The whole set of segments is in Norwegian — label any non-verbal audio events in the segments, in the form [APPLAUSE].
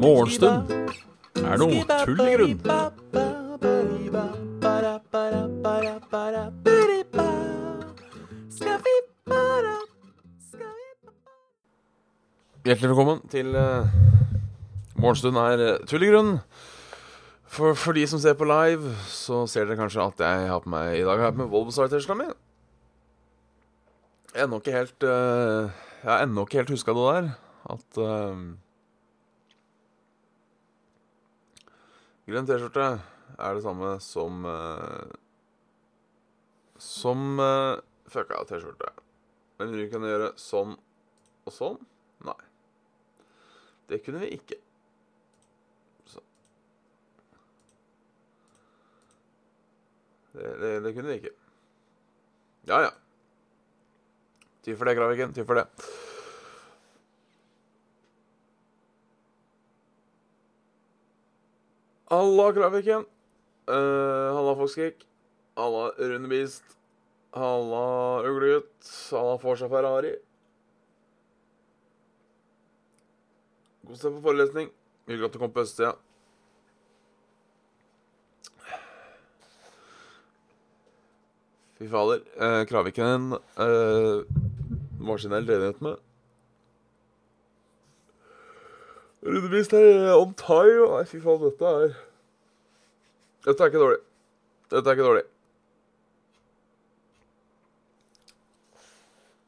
Morgenstund er noe tull i grunn. Hjertelig velkommen til uh, Morgenstund er tull i grunn. For, for de som ser på live, så ser dere kanskje at jeg har på meg i dag har jeg på meg Volvo-Star-T-skjorta mi. Ennå ikke helt uh, Jeg har ennå ikke helt huska det der. At uh, Grønn T-skjorte er det samme som uh, Som uh, fucka T-skjorte. Men vi kunne gjøre sånn og sånn. Nei. Det kunne vi ikke. Det, det, det kunne vi ikke. Ja, ja. Ty for det, Graviken. Ty for det. Halla, Graviken. Uh, halla, Foxkick. Halla, Rundebist. Halla, Uglegutt. Halla, Forsa Ferrari. Kos deg på forelesning. Hyggelig at du kom på østsida. Fy fader. Uh, Kraviken eh, Maskinell ledighet med. Rundevist er on time. Nei, fy faen, dette er Dette er ikke dårlig. Dette er ikke dårlig.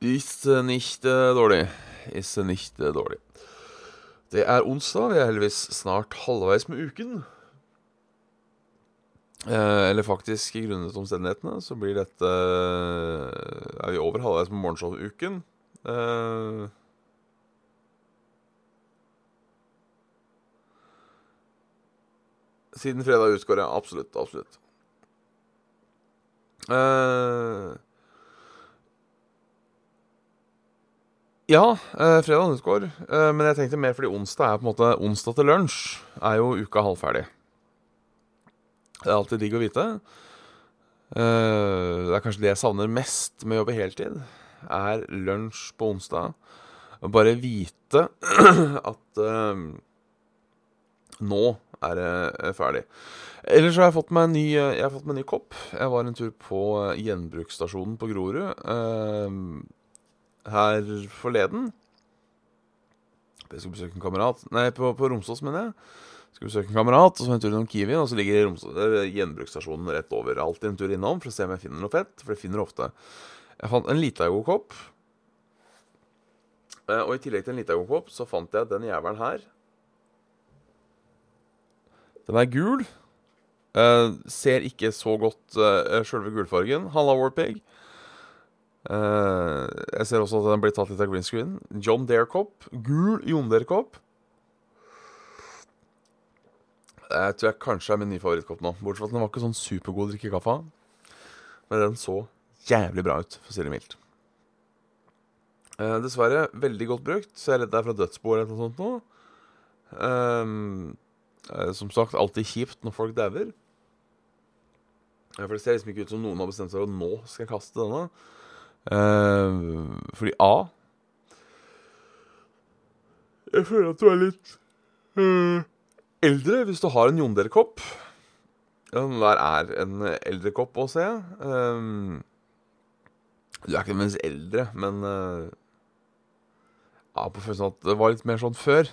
Ist nicht dårlig. Ist nicht dårlig. Det er onsdag. Vi er heldigvis snart halvveis med uken. Eh, eller faktisk, grunnet omstendighetene, så blir dette Er vi over halvveis med morgenshow-uken. Uh, siden fredag utgår, ja. Absolutt. Absolutt. Uh, ja, eh, fredag utgår. Eh, men jeg tenkte mer fordi onsdag er på en måte Onsdag til lunsj er jo uka halvferdig. Det er alltid digg å vite. Eh, det er kanskje det jeg savner mest med å jobbe heltid. Er lunsj på onsdag. Bare vite [CLEARS THROAT] at uh, nå er det eh, ferdig. Ellers har jeg fått meg en ny, jeg har fått meg en ny kopp. Jeg var en tur på gjenbruksstasjonen på Grorud uh, her forleden. Jeg skulle besøke en kamerat Nei, på, på Romsås, mener jeg. Skulle besøke en kamerat, og så en tur innom Kiwi, og så ligger gjenbruksstasjonen rett over. Alltid en tur innom for å se om jeg finner noe fett, for det finner ofte. Jeg fant en Litago-kopp. Og i tillegg til en Litago-kopp så fant jeg den jævelen her. Den er gul. Uh, ser ikke så godt uh, sjølve gulfargen. Halla, Warpig. Uh, jeg ser også at den blir tatt litt av green screen. John Dare-kopp. Gul John Dare-kopp. Jeg tror jeg kanskje er min nye favorittkopp nå. Bortsett fra at den var ikke sånn supergod å drikke kaffe av. Men den så jævlig bra ut, for å si det mildt. Eh, dessverre veldig godt brukt, så jeg er redd det er fra dødsbo eller noe sånt nå. Eh, som sagt, alltid kjipt når folk dauer. For det ser liksom ikke ut som noen har bestemt seg for at nå skal jeg kaste denne. Eh, fordi A Jeg føler at du er litt uh, eldre hvis du har en Jondel-kopp. Den der er en eldre kopp å se. Um, du er ikke nødvendigvis eldre, men uh, ja, på følelsen at det var litt mer sånn før.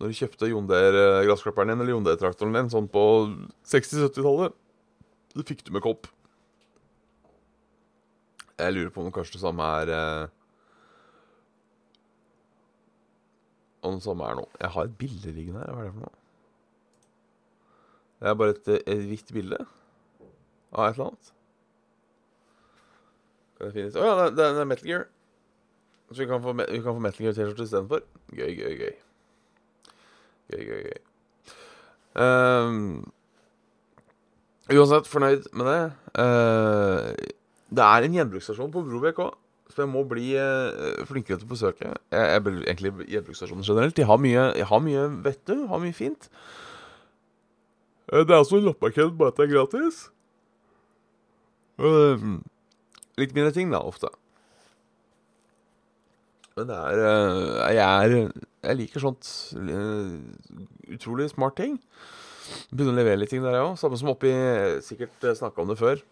Når du kjøpte Jonder-gressklipperen din eller Jonder-traktoren din sånn på 60-70-tallet, så fikk du med kopp. Jeg lurer på om kanskje det samme er uh, Om sommeren er nå. Jeg har et bilde liggende her. Hva er det for noe? Det er bare et, et hvitt bilde av et eller annet. Kan det finnes Å oh, ja, det, det er Metal Gear. Så vi kan få, vi kan få Metal Gear-T-skjorte istedenfor. Gøy, gøy, gøy. Gøy, gøy, gøy. Um, uansett, fornøyd med det. Uh, det er en gjenbruksstasjon på Brobekk òg. Så jeg må bli uh, flinkere til å besøke. Jeg, jeg egentlig gjenbruksstasjoner generelt. De har mye, jeg har mye vet du, har mye fint. Uh, det er også loppemarked, bare at det er gratis. Uh, litt mindre ting, da, ofte. Men det er eh, Jeg er Jeg liker sånt eh, utrolig smart ting. Begynner å levere litt ting der, jeg òg. Samme som oppi Sikkert snakka om det før.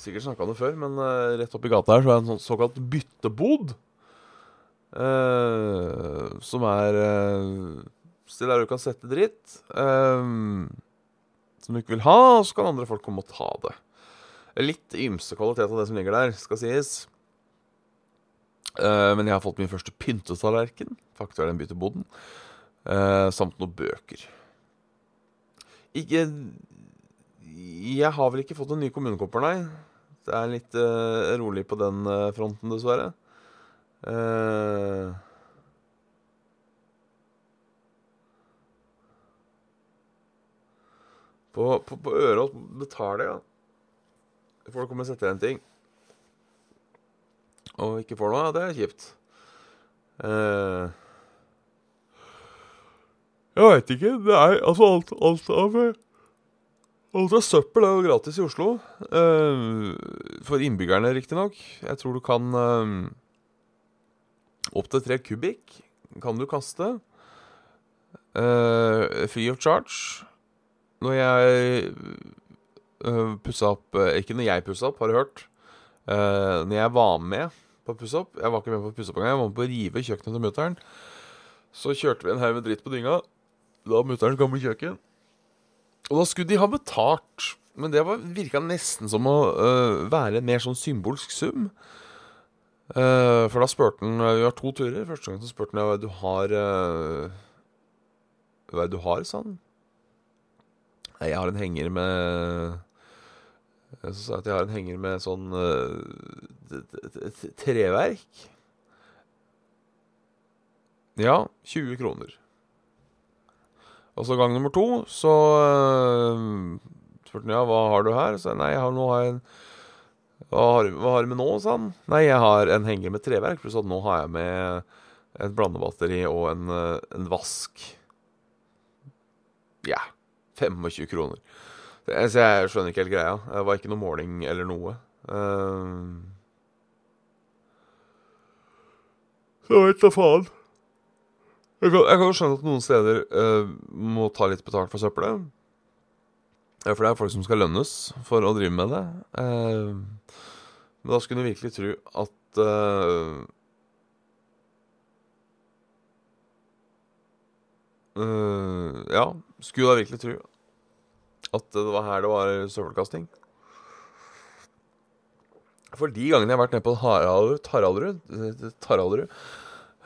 Sikkert snakka om det før, men uh, rett oppi gata her så er det en sånn såkalt byttebod. Uh, som er uh, sted der du kan sette dritt uh, som du ikke vil ha, og så kan andre folk komme og ta det. Litt ymse kvalitet av det som ligger der, skal sies. men jeg har fått min første pyntetallerken. Faktisk er den bytteboden. samt noen bøker. Ikke Jeg har vel ikke fått en ny kommunekopper, nei. Det er litt uh, rolig på den uh, fronten, dessverre. Uh, på, på, på Ørås betaler jeg, ja. Folk kommer og setter en ting. Og ikke får noe. Ja, det er kjipt. Jeg veit ikke. Det er altså alt, alt av Alt av søppel er jo gratis i Oslo. Uh, for innbyggerne, riktignok. Jeg tror du kan uh, Opptil tre kubikk kan du kaste. Uh, free of charge. Når jeg uh, pussa opp Ikke når jeg pussa opp, har du hørt. Uh, når jeg var med på å pusse opp Jeg var ikke med på å pusse opp engang. Jeg var med på å rive kjøkkenet til mutter'n. Så kjørte vi en haug med dritt på dynga. Da mutter'n gamle kjøkken. Og da skulle de ha betalt. Men det virka nesten som å uh, være en mer sånn symbolsk sum. Uh, for da spurte han Vi har to turer. Første gang så spurte han hva du har uh, Hva du har, sa han. Nei, jeg har en henger med Så sa jeg at jeg har en henger med sånn treverk. Ja, 20 kroner. Og så gang nummer to så uh, spurte han ja, hva har du her? Så jeg, nei, jeg har, nå har jeg en hva har, hva har, du med nå, sa han. Nei, jeg har en henger med treverk. Pluss at nå har jeg med et blandebatteri og en, eh, en vask. Ja. 25 kroner. Så jeg skjønner ikke helt greia. Det var ikke noe måling eller noe. Uh, så jeg vet da faen. Jeg kan, kan skjønne at noen steder uh, må ta litt betalt for søppelet. Ja, for det er folk som skal lønnes for å drive med det. Uh, men da skulle du virkelig tro at uh, Ja, skulle da virkelig tro at det var her det var søppelkasting. For de gangene jeg har vært nede på Haraldrud, Taraldrud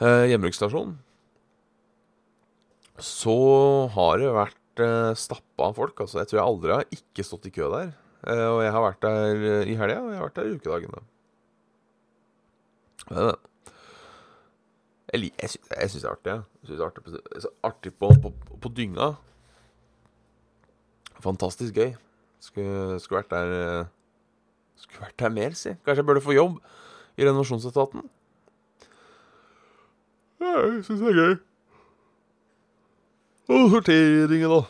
eh, hjembruksstasjon, så har det vært eh, stappa folk. Altså, jeg tror jeg aldri har ikke stått i kø der. Eh, og jeg har vært der eh, i helga, og jeg har vært der i ukedagene. Men, jeg, jeg, jeg syns det er artig. Jeg synes det er artig, på, artig på, på, på, dynga. Fantastisk gøy. Skulle, skulle, vært der eh, Skulle vært der mer, si. Kanskje jeg burde få jobb i renovasjonsetaten? Jeg syns det er gøy. Og sorteringen og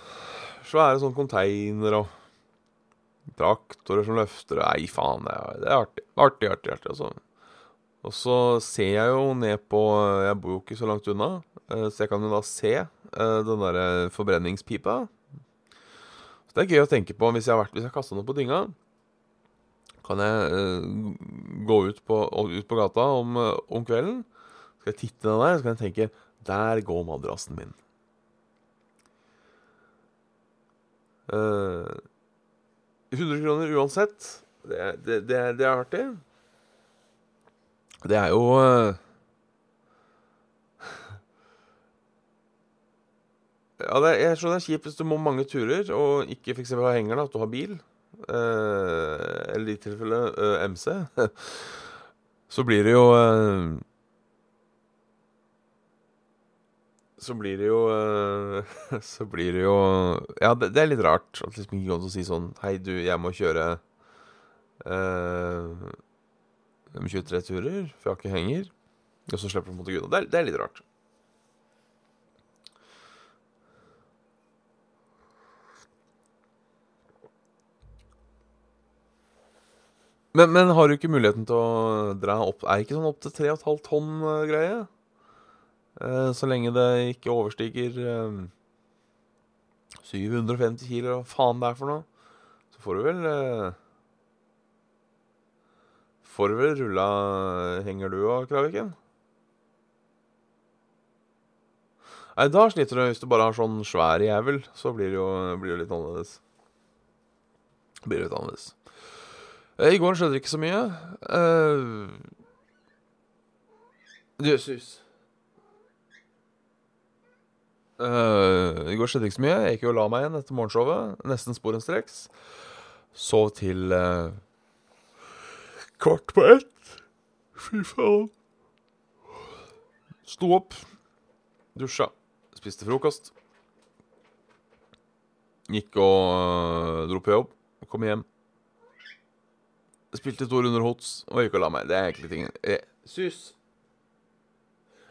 svære sånne konteinere og traktorer som løfter Nei, faen, det er, artig. Artig, artig, artig. Altså. Og så ser jeg jo ned på Jeg bor jo ikke så langt unna, eh, så jeg kan jo da se eh, den derre forbrenningspipa. Så det er gøy å tenke på hvis jeg har vært kasta noe på dynga, kan jeg gå ut på, ut på gata om, om, kvelden. Skal jeg titte ned der, så kan jeg tenke Der går madrassen min. Uh, 100 kroner uansett. Det, det, det, det er artig. Det er jo uh, Ja, det, jeg skjønner det er kjipt hvis du må mange turer og ikke f.eks. ha henger, at du har bil. Uh, eller i tilfelle uh, MC. [LAUGHS] så blir det jo så blir det jo [LAUGHS] Så blir det jo Ja, det, det er litt rart at liksom ikke går an å si sånn Hei, du, jeg må kjøre eh, 23 turer, for jeg har ikke henger. Og så slipper du på en måte unna. Det, er, det litt rart. Men, men har du ikke muligheten til å dra opp Er det ikke sånn opp til 3,5 tonn-greie? Eh, så lenge det ikke overstiger eh, 750 kilo, hva faen det er for noe, så får du vel eh, Får du vel rulla Henger du av Kraviken? Nei, da sliter du hvis du bare har sånn svær jævel. Så blir det jo, blir det litt annerledes. Blir det litt annerledes. Eh, I går skjedde det ikke så mye. Uh, Jøssus. Uh, I går skjedde ikke så mye. Jeg gikk jo og la meg igjen etter morgenshowet. Nesten sporenstreks. Sov til uh, kvart på ett. Fy faen. Sto opp, dusja, spiste frokost. Gikk og uh, dro på jobb. Kom hjem. Spilte to runder hots og gikk og la meg. Det er egentlig tingen. Sus.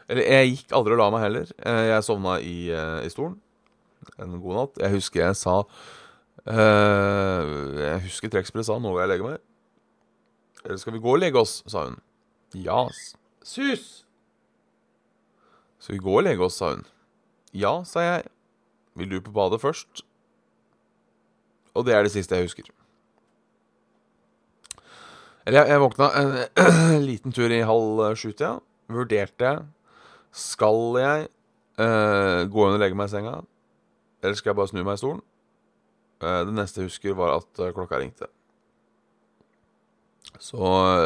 Eller, jeg gikk aldri og la meg heller. Eh, jeg sovna i, uh, i stolen en god natt. Jeg husker jeg sa uh, Jeg husker trekkspillet sa 'nå vil jeg legge meg'. Eller skal vi gå og legge oss, sa hun. Ja, sus! Skal vi gå og legge oss, sa hun. Ja, sa jeg. Vil du på badet først? Og det er det siste jeg husker. Eller jeg, jeg våkna en [CLEARS THROAT] liten tur i halv sju-tida. Vurderte jeg Skal jeg uh, gå inn og legge meg i senga, eller skal jeg bare snu meg i stolen? Uh, det neste jeg husker, var at uh, klokka ringte. Så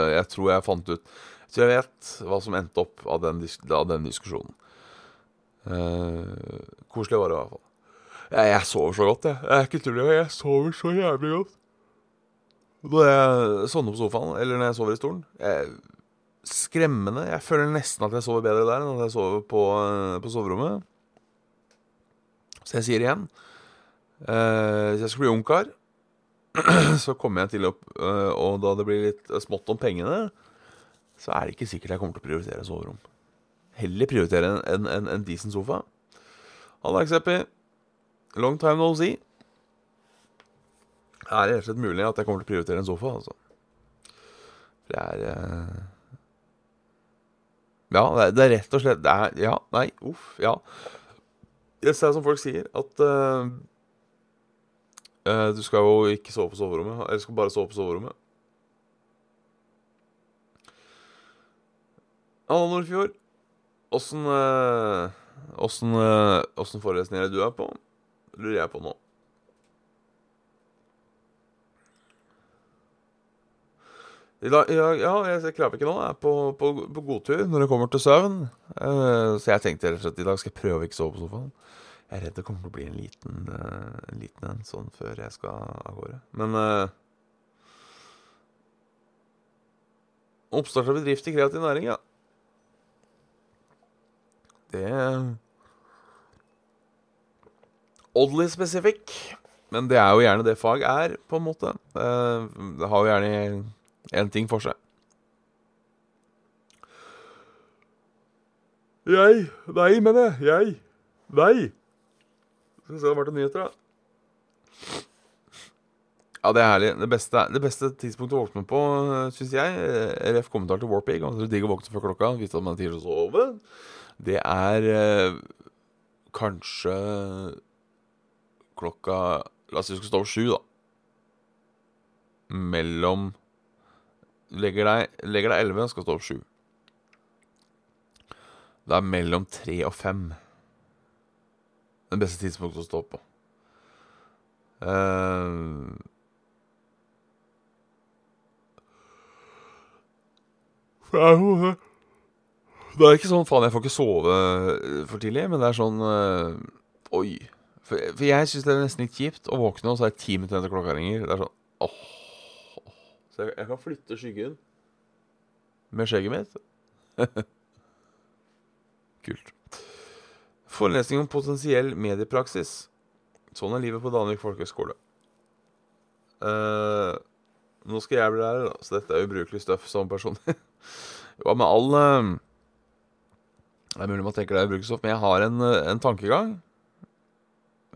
jeg tror jeg fant ut Så jeg vet hva som endte opp av den, dis av den diskusjonen. koselig var det i hvert fall. Jeg, jeg sover så godt, jeg. Jeg er ikke tull, jeg sover så jævlig godt. Når jeg sovner på sofaen, eller når jeg sover i stolen jeg, Skremmende. Jeg føler nesten at jeg sover bedre der enn at jeg sover på, på soverommet. Så jeg sier igjen eh, Hvis jeg skal bli ungkar, [CLEARS THROAT] så kommer jeg til å eh, Og da det blir litt smått om pengene, så er det ikke sikkert jeg kommer til å prioritere soverom. Heller prioritere en, en, en, en decent sofa. Halla, Xepi. Long time no see. Er det rett og slett mulig at jeg kommer til å prioritere en sofa, altså? Det er uh... Ja, det er, det er, rett og slett det er, Ja, nei, uff, ja. Det er som folk sier, at uh, uh, du skal jo ikke sove på soverommet. Eller skal bare sove på soverommet. Anna Nordfjord, åssen Åssen forelesninger du er på, lurer jeg på nå. I dag, ja, ja, jeg klarer ikke nå. Jeg er på, på, på godtur når det kommer til søvn. Uh, så jeg tenkte rett og slett i dag skal jeg prøve å ikke sove på sofaen. Jeg er redd det kommer til å bli en liten, uh, en liten en sånn før jeg skal av gårde. Men uh, Oppstart av bedrift i kreativ næring, ja. Det Oddly specific. Men det er jo gjerne det fag er, på en måte. Det har jo gjerne en ting for seg. Jeg Nei, mener jeg. Jeg. Nei. Skal vi se, det har vært nyheter, da. Ja, det er herlig. Det beste, det beste tidspunktet å våkne på, syns jeg, RF kommentar til Warpig, altså digg å våkne før klokka, vite at man har tid til å sove, det er eh, kanskje klokka La oss si du skal stå opp sju, da. Mellom Legger deg, legger deg 11, skal stå opp 7. Det er mellom 3 og 5. Det beste tidspunktet å stå opp på. Uh, det er ikke sånn faen, jeg får ikke sove for tidlig, men det er sånn uh, Oi. For, for jeg syns det er nesten litt kjipt å våkne, og så er det ti minutter etter klokka ringer. Det er sånn åh. Så jeg, jeg kan flytte skyggen med skjegget mitt. [LAUGHS] Kult. Forelesning om potensiell mediepraksis. Sånn er livet på Danvik folkehøgskole. Uh, nå skal jeg bli lærer, så dette er ubrukelig støff som person. [LAUGHS] jo, med all uh, Det er mulig man tenker det er ubrukelig men jeg har en, en tankegang.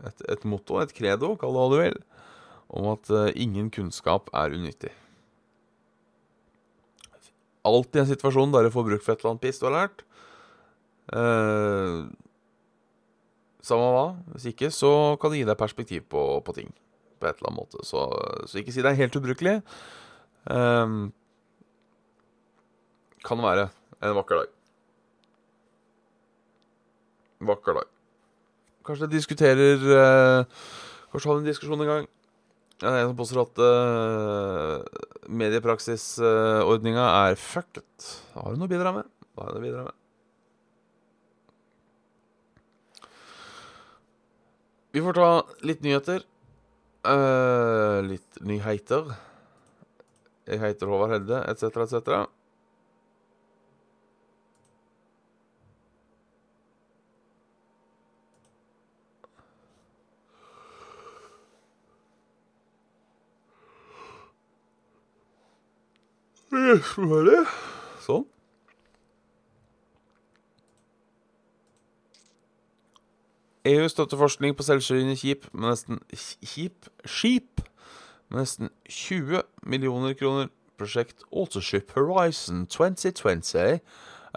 Et, et motto, et credo, kall det hva du vil, om at uh, ingen kunnskap er unyttig. Alltid en situasjon der du får bruk for et eller annet piss du har lært. Eh, samme hva. Hvis ikke, så kan det gi deg perspektiv på, på ting. På et eller annet måte. Så, så ikke si det er helt ubrukelig. Eh, kan være en vakker dag. Vakker dag. Kanskje jeg diskuterer eh, Kanskje ha en diskusjon en gang. Det er en som påstår at uh, mediepraksisordninga er fucket. Har du noe å bidra med? Har du noe å bidra med? Vi får ta litt nyheter. Uh, litt nyheter. Jeg heter Håvard Helde, etc., etc. Sånn. EU støtter forskning på selvkjørende skip med nesten Kjip? Skip med nesten 20 millioner kroner. Prosjekt Autoship Horizon 2020 er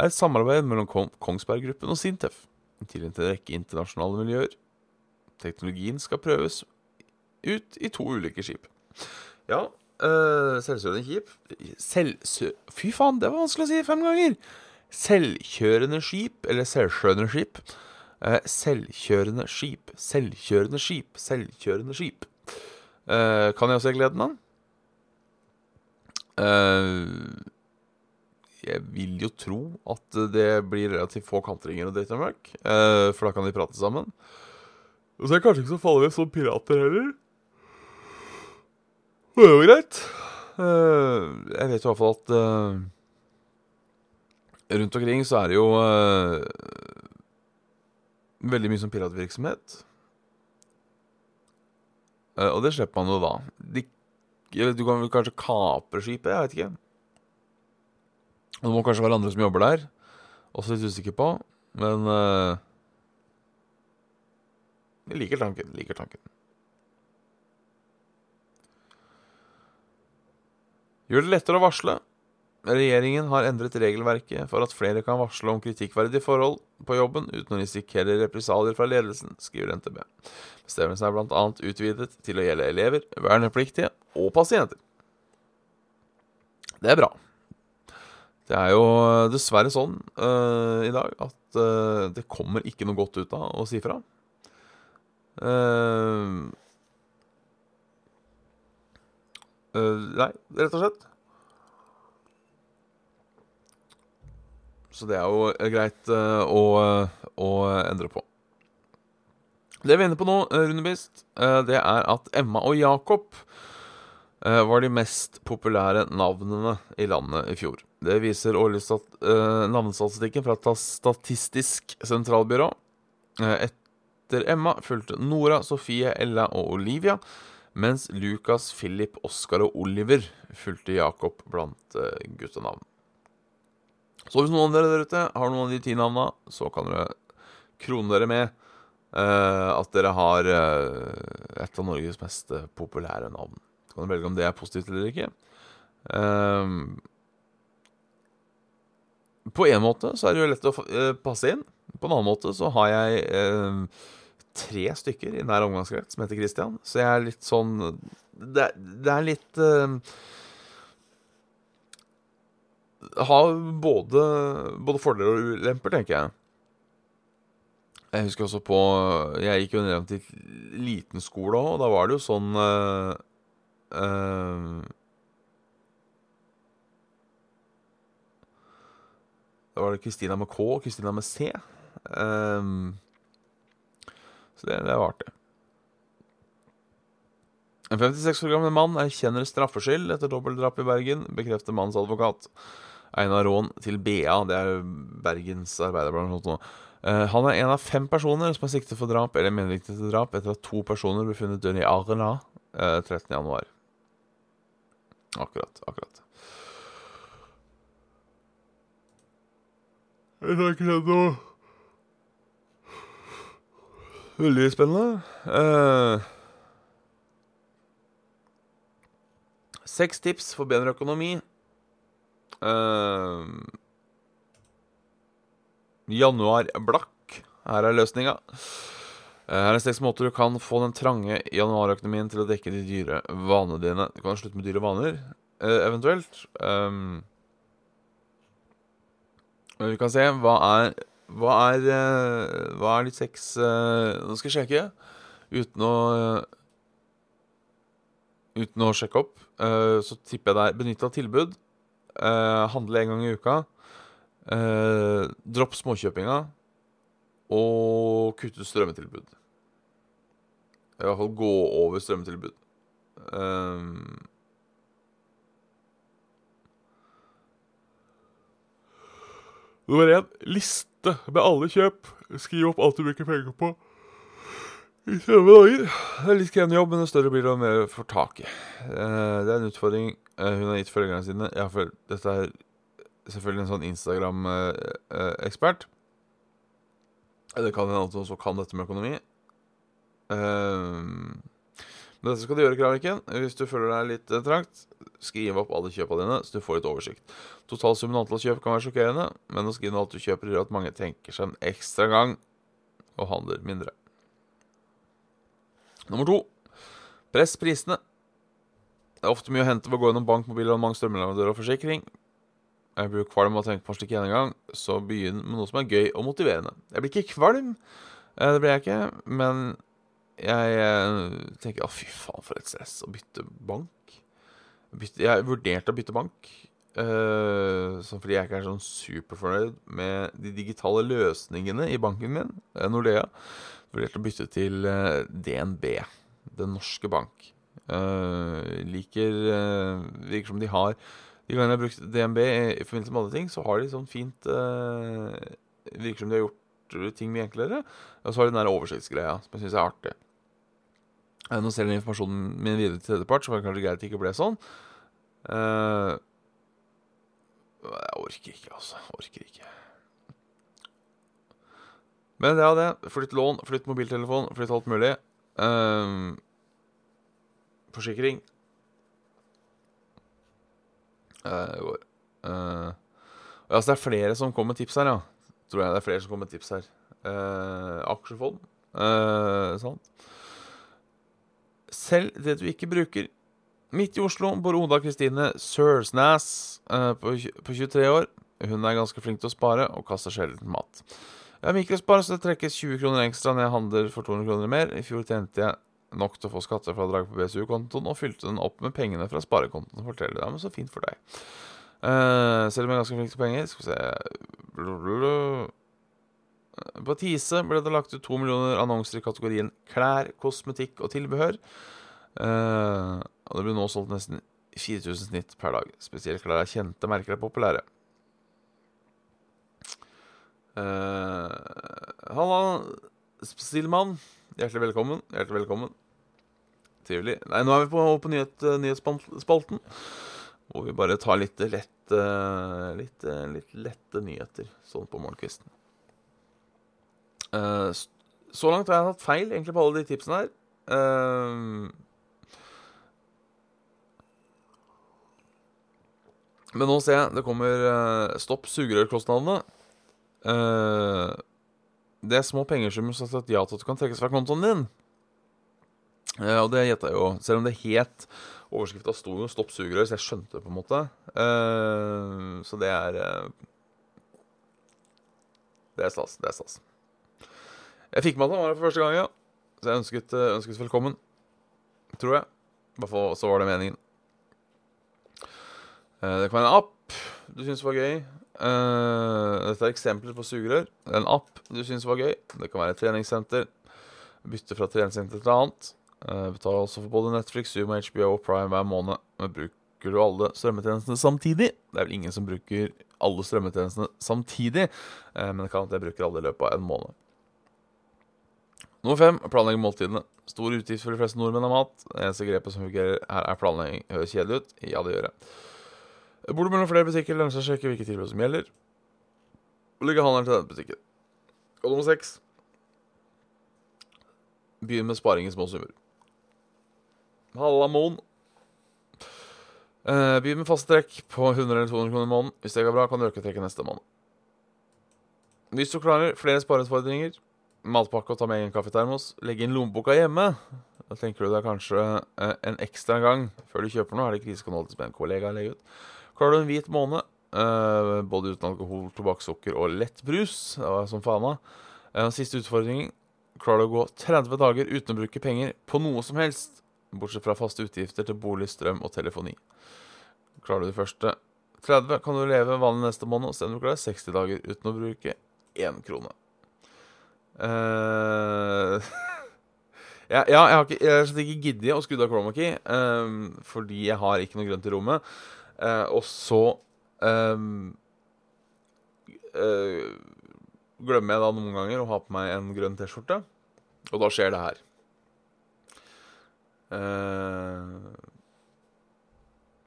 et samarbeid mellom Kongsberg Gruppen og Sintef til en rekke internasjonale miljøer. Teknologien skal prøves ut i to ulike skip. Ja, Uh, selvkjørende skip Selvsø... Fy faen, det var vanskelig å si fem ganger! Selvkjørende skip, eller selvkjørende skip. Uh, selvkjørende skip, selvkjørende skip, selvkjørende skip. Uh, kan jeg også se gleden av? jeg vil jo tro at det blir relativt få kantringer og dritt og møkk, for da kan de prate sammen. Og så er det kanskje ikke så farlig som pirater heller. Det er jo greit. Uh, jeg vet i hvert fall at uh, rundt omkring så er det jo uh, veldig mye som piratvirksomhet. og det slipper man jo da. De, du kan vel kanskje kapre skipet? Jeg vet ikke. Det må kanskje være andre som jobber der. Også litt usikker på. Men jeg liker tanken. Liker tanken. Gjør det lettere å varsle. Regjeringen har endret regelverket for at flere kan varsle om kritikkverdige forhold på jobben uten å risikere represalier fra ledelsen, skriver NTB. Bestemmelsen er bl.a. utvidet til å gjelde elever, vernepliktige og pasienter. Det er bra. Det er jo dessverre sånn uh, i dag at uh, det kommer ikke noe godt ut av å si fra. Uh, Uh, nei, rett og slett. Så det er jo greit uh, å, å, endre på. Det vi er inne på nå, Runebist, det er at Emma og Jakob var de mest populære navnene i landet i fjor. Det viser årlig stat navnestatistikken fra Statistisk sentralbyrå. etter Emma fulgte Nora, Sofie, Ella og Olivia mens Lukas, Philip, Oskar og Oliver fulgte Jakob blant uh, guttenavn. Så hvis noen av dere der ute har noen av de ti navna, så kan dere krone dere med uh, at dere har uh, et av Norges mest populære navn. Så kan dere velge om det er positivt eller ikke. på en måte så er det jo lett å passe inn. På en annen måte så har jeg tre stykker i nær omgangskrets som heter Christian. Så jeg er litt sånn Det, det er litt uh, Har både, både fordeler og ulemper, tenker jeg. Jeg husker også på Jeg gikk jo ned til liten skole òg, og da var det jo sånn uh, uh, Da var det Kristina med K og Kristina med C. Um, så det, det var artig. En 56 år gammel mann erkjenner straffskyld etter dobbeltdrap i Bergen, bekrefter mannens advokat. Einar Rån til BA, det er Bergens Arbeiderblad. Uh, han er en av fem personer som er siktet for drap eller medvirkning til drap etter at to personer ble funnet døde i Arna uh, 13.1. Akkurat. Akkurat. Jeg ikke sett noe Veldig spennende. Uh, seks tips for bedre økonomi. Uh, januar blakk. Her er løsninga. Uh, her er seks måter du kan få den trange januarøkonomien til å dekke de dyre vanene dine. Du kan slutte med dyre vaner, uh, eventuelt. Um, vi kan se hva er Hva er, uh, hva er litt sex Nå skal jeg sjekke uten å Uten å sjekke opp. så tipper jeg det er av tilbud. handle en gang i uka. dropp småkjøpinga. Og kutte strømmetilbud. I hvert fall gå over strømmetilbud. Um, Nummer én liste med alle kjøp. Skriv opp alt du bruker penger på. I 30 dager. Det er litt krevende jobb, men det større blir det, og mer får tak i. Uh, det er en utfordring uh, hun har gitt følgerne sine. Jeg for dette er selvfølgelig en sånn Instagram-ekspert. Uh, det kan hende at hun også kan dette med økonomi. Uh, dette skal du gjøre, Kraviken. Hvis du føler deg litt uh, trangt, skriv opp alle kjøpene dine, så du får litt oversikt. Totalsummen antall kjøp kan være sjokkerende, men å skrive ned alt du kjøper, gjør at mange tenker seg en ekstra gang og handler mindre. Nummer to press prisene. Det er ofte mye å hente ved å gå gjennom bank, mange strømleverandører og forsikring. Jeg blir kvalm av å tenke på en slik gjennomgang, så begynn med noe som er gøy og motiverende. Jeg blir ikke kvalm, eh, det blir jeg ikke, men jeg eh, tenker å, fy faen, for et stress å bytte bank. Bytte, jeg vurderte å bytte bank. Uh, fordi jeg ikke er sånn superfornøyd med de digitale løsningene i banken min, uh, Nordea. Vurderte å bytte til uh, DNB, Den norske bank. liker Virker som de har De gangene jeg har brukt DNB i forbindelse med alle ting, så har de sånn fint Virker som de har gjort ting mye enklere. Og så har de den der oversiktsgreia, som jeg syns er artig. Nå selger informasjonen min videre til tredjepart, så var det kanskje greit det ikke ble sånn. Uh, jeg orker ikke, altså. Jeg orker ikke. Men det er det. Flytt lån, flytt mobiltelefon, flytt alt mulig. Uh, forsikring. Uh, går. Uh, altså, det er flere som kommer med tips her, ja. Tror jeg det er flere som kommer med tips her. Uh, aksjefond. Uh, sånn selv det du ikke bruker. Midt i Oslo bor Oda Kristine Sørsnæs uh, på, på, 23 år. Hun er ganske flink til å spare og kaster sjelden mat. Jeg har mikrospar, så det trekkes 20 kroner ekstra når jeg handler for 200 kroner mer. I fjor tjente jeg nok til å få skattefradrag på BSU-kontoen og fylte den opp med pengene fra sparekontoen. Forteller det, men så fint for deg. Uh, selv om jeg er ganske flink til penger Skal vi se Blablabla. På Tise ble det lagt ut to millioner annonser i kategorien klær, kosmetikk og tilbehør. Uh, og det blir nå solgt nesten 4000 snitt per dag. Spesielt klær av kjente merker er populære. Uh, Halla, Stilmann. Hjertelig velkommen. Hjertelig velkommen. Trivelig. Nei, nå er vi på, på nyhet, nyhetsspalten. Hvor vi bare tar litt lett, litt, litt lette nyheter sånn på morgenkvisten. Uh, så langt har jeg hatt feil egentlig på alle de tipsene her. Uh, men nå ser jeg det kommer uh, Stopp sugerørkostnadene. Uh, det er små penger som har sagt ja til at du kan trekkes fra kontoen din. Uh, og det gjetta jeg jo. Selv om det het Overskrifta sto jo 'stopp sugerør', så jeg skjønte det på en måte. Uh, så det er Det er stas. Det er stas. Jeg fikk med at han var her for første gang, ja. Så jeg ønsket, eh, ønsket velkommen. Tror jeg. I hvert fall så var det meningen. Eh, det kan være en app du syns var gøy. Eh, dette er eksempler på sugerør. En app du syns var gøy. Det kan være et treningssenter. Bytte fra treningssenter til annet. Betaler også for både Netflix, Zoom, HBO og Prime hver måned. Men bruker du alle strømmetjenestene samtidig? Det er vel ingen som bruker alle strømmetjenestene samtidig, men det kan at jeg bruker alle i løpet av en måned. Nummer fem planlegge måltidene. Stor utgift for de fleste nordmenn av mat. Det eneste grepet som fungerer her, er planlegging. Høres kjedelig ut? Ja, det gjør jeg. Bor du mellom flere butikker, lønner seg å sjekke hvilke tilbud som gjelder. Og legge handelen til denne butikken. Og nummer seks Begynn med sparing i små summer. Halla, Moen. Uh, Begynn med faste trekk på 100 eller 200 kroner i måneden. Hvis det går bra, kan du øke trekket neste måned. Hvis du klarer flere spareutfordringer, matpakke og ta med egen kaffetermos, legg inn lommeboka hjemme. Da tenker du deg kanskje uh, en ekstra gang før du kjøper noe. Er det krise, kan du en kollega legge ut. Klarer du en hvit måned, uh, både uten alkohol, tobakk, sukker og lettbrus, det var som faen av. siste utfordring klarer du å gå 30 dager uten å bruke penger på noe som helst, bortsett fra faste utgifter til bolig, strøm og telefoni. Klarer du det første 30, kan du leve vanlig neste måned, og se om du klarer 60 dager uten å bruke én krone. Uh, [LAUGHS] ja, ja, jeg har ikke, jeg har ikke giddet å skru av chroma key, fordi jeg har ikke noe grønt i rommet. Uh, og så um, uh, glemmer jeg da noen ganger å ha på meg en grønn T-skjorte, og da skjer det her. Uh,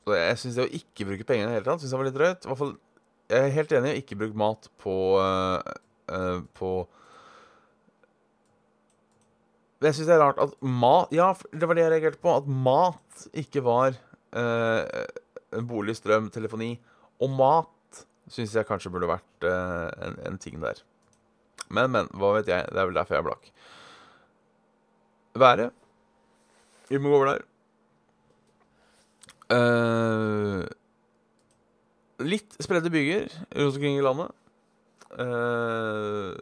så jeg syns det å ikke bruke penger i det hele tatt synes jeg var litt drøyt. Hvert fall, jeg er helt enig i å ikke bruke mat på På Jeg syns det er rart at mat Ja, det var det jeg reagerte på. At mat ikke var uh, bolig, strøm, telefoni. Og mat syns jeg kanskje burde vært en, en, ting der. Men, men. Hva vet jeg. Det er vel derfor jeg er blakk. Været. Vi må gå over der. Uh, litt spredte byer rundt omkring i landet. Uh,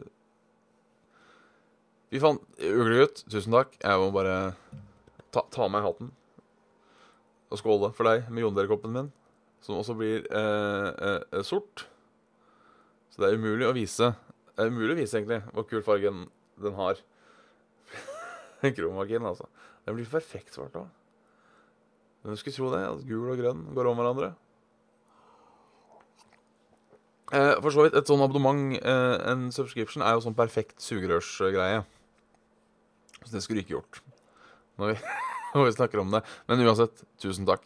vi fant Uglegutt, tusen takk. Jeg må bare ta, ta av meg hatten og skåle for deg med jonderekoppen min, som også blir uh, sort. Så det er umulig å vise Det er umulig å vise egentlig hvor kul fargen den har. [LAUGHS] Kromakin, altså. Den blir perfekt svart òg. Hvem skulle tro det? At gul og grønn går om hverandre? Eh, for så vidt, et sånn abonnement, eh, en subscription, er jo sånn perfekt sugerørsgreie. Så det skulle du ikke gjort når vi, [LAUGHS] [LAUGHS] når vi, snakker om det. Men uansett, tusen takk.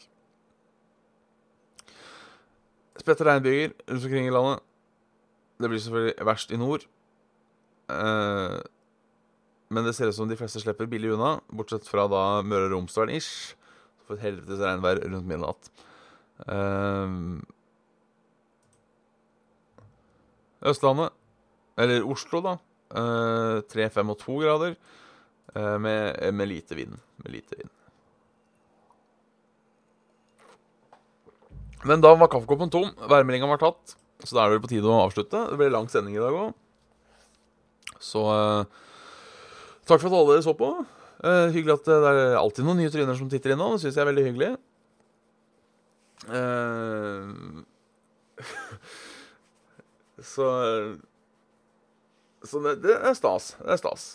Spredte regnbyger rundt omkring i landet. Det blir selvfølgelig verst i nord. Eh, men det ser ut som de fleste slipper billig unna, bortsett fra da Møre og Romsdal-ish for et helvetes regnvær rundt midnatt. Uh, Østlandet, eller Oslo, da. Uh, 3, 5 og 2 grader. Uh, med, med, lite vind. Med lite vind. Men da var kaffekoppen tom. Værmeldinga var tatt. Så da er det vel på tide å avslutte. Det ble lang sending i dag òg. Så eh, takk for at alle dere så på. Eh, hyggelig at det er alltid noen nye tryner som titter innom. Det syns jeg er veldig hyggelig. Eh, [LAUGHS] så Så det, det, er stas. Det er stas.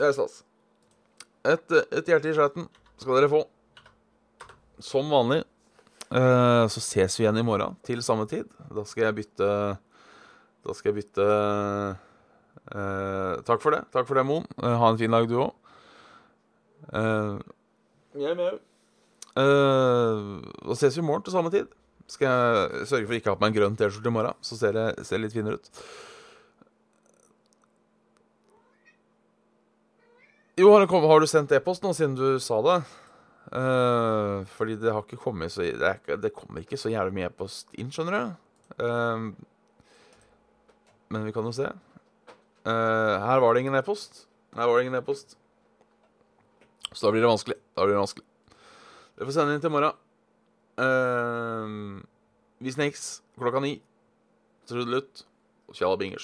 Det er stas. Et, et hjerte i skjøten skal dere få. Som vanlig. Uh, så ses vi igjen i morgen til samme tid. Da skal jeg bytte Da skal jeg bytte Takk for det. Takk for det, Moen. ha en fin dag, du òg. Uh, jeg med. Uh, og ses vi i morgen til samme tid. Skal jeg sørge for ikke å ha på meg en grønn T-skjorte i morgen, så ser det, ser litt finere ut. Jo, har, har du sendt e-post nå siden du sa det? Uh, fordi det har ikke kommet så Det, er, det kommer ikke så jævlig mye e-post inn, skjønner du. Uh, men vi kan jo se. Uh, her var det ingen e-post. Her var det ingen e-post. Så da blir det vanskelig. Da blir det vanskelig. Dere får sende inn til i morgen. Uh, vi snakes klokka ni. Trudelutt og Tjalla.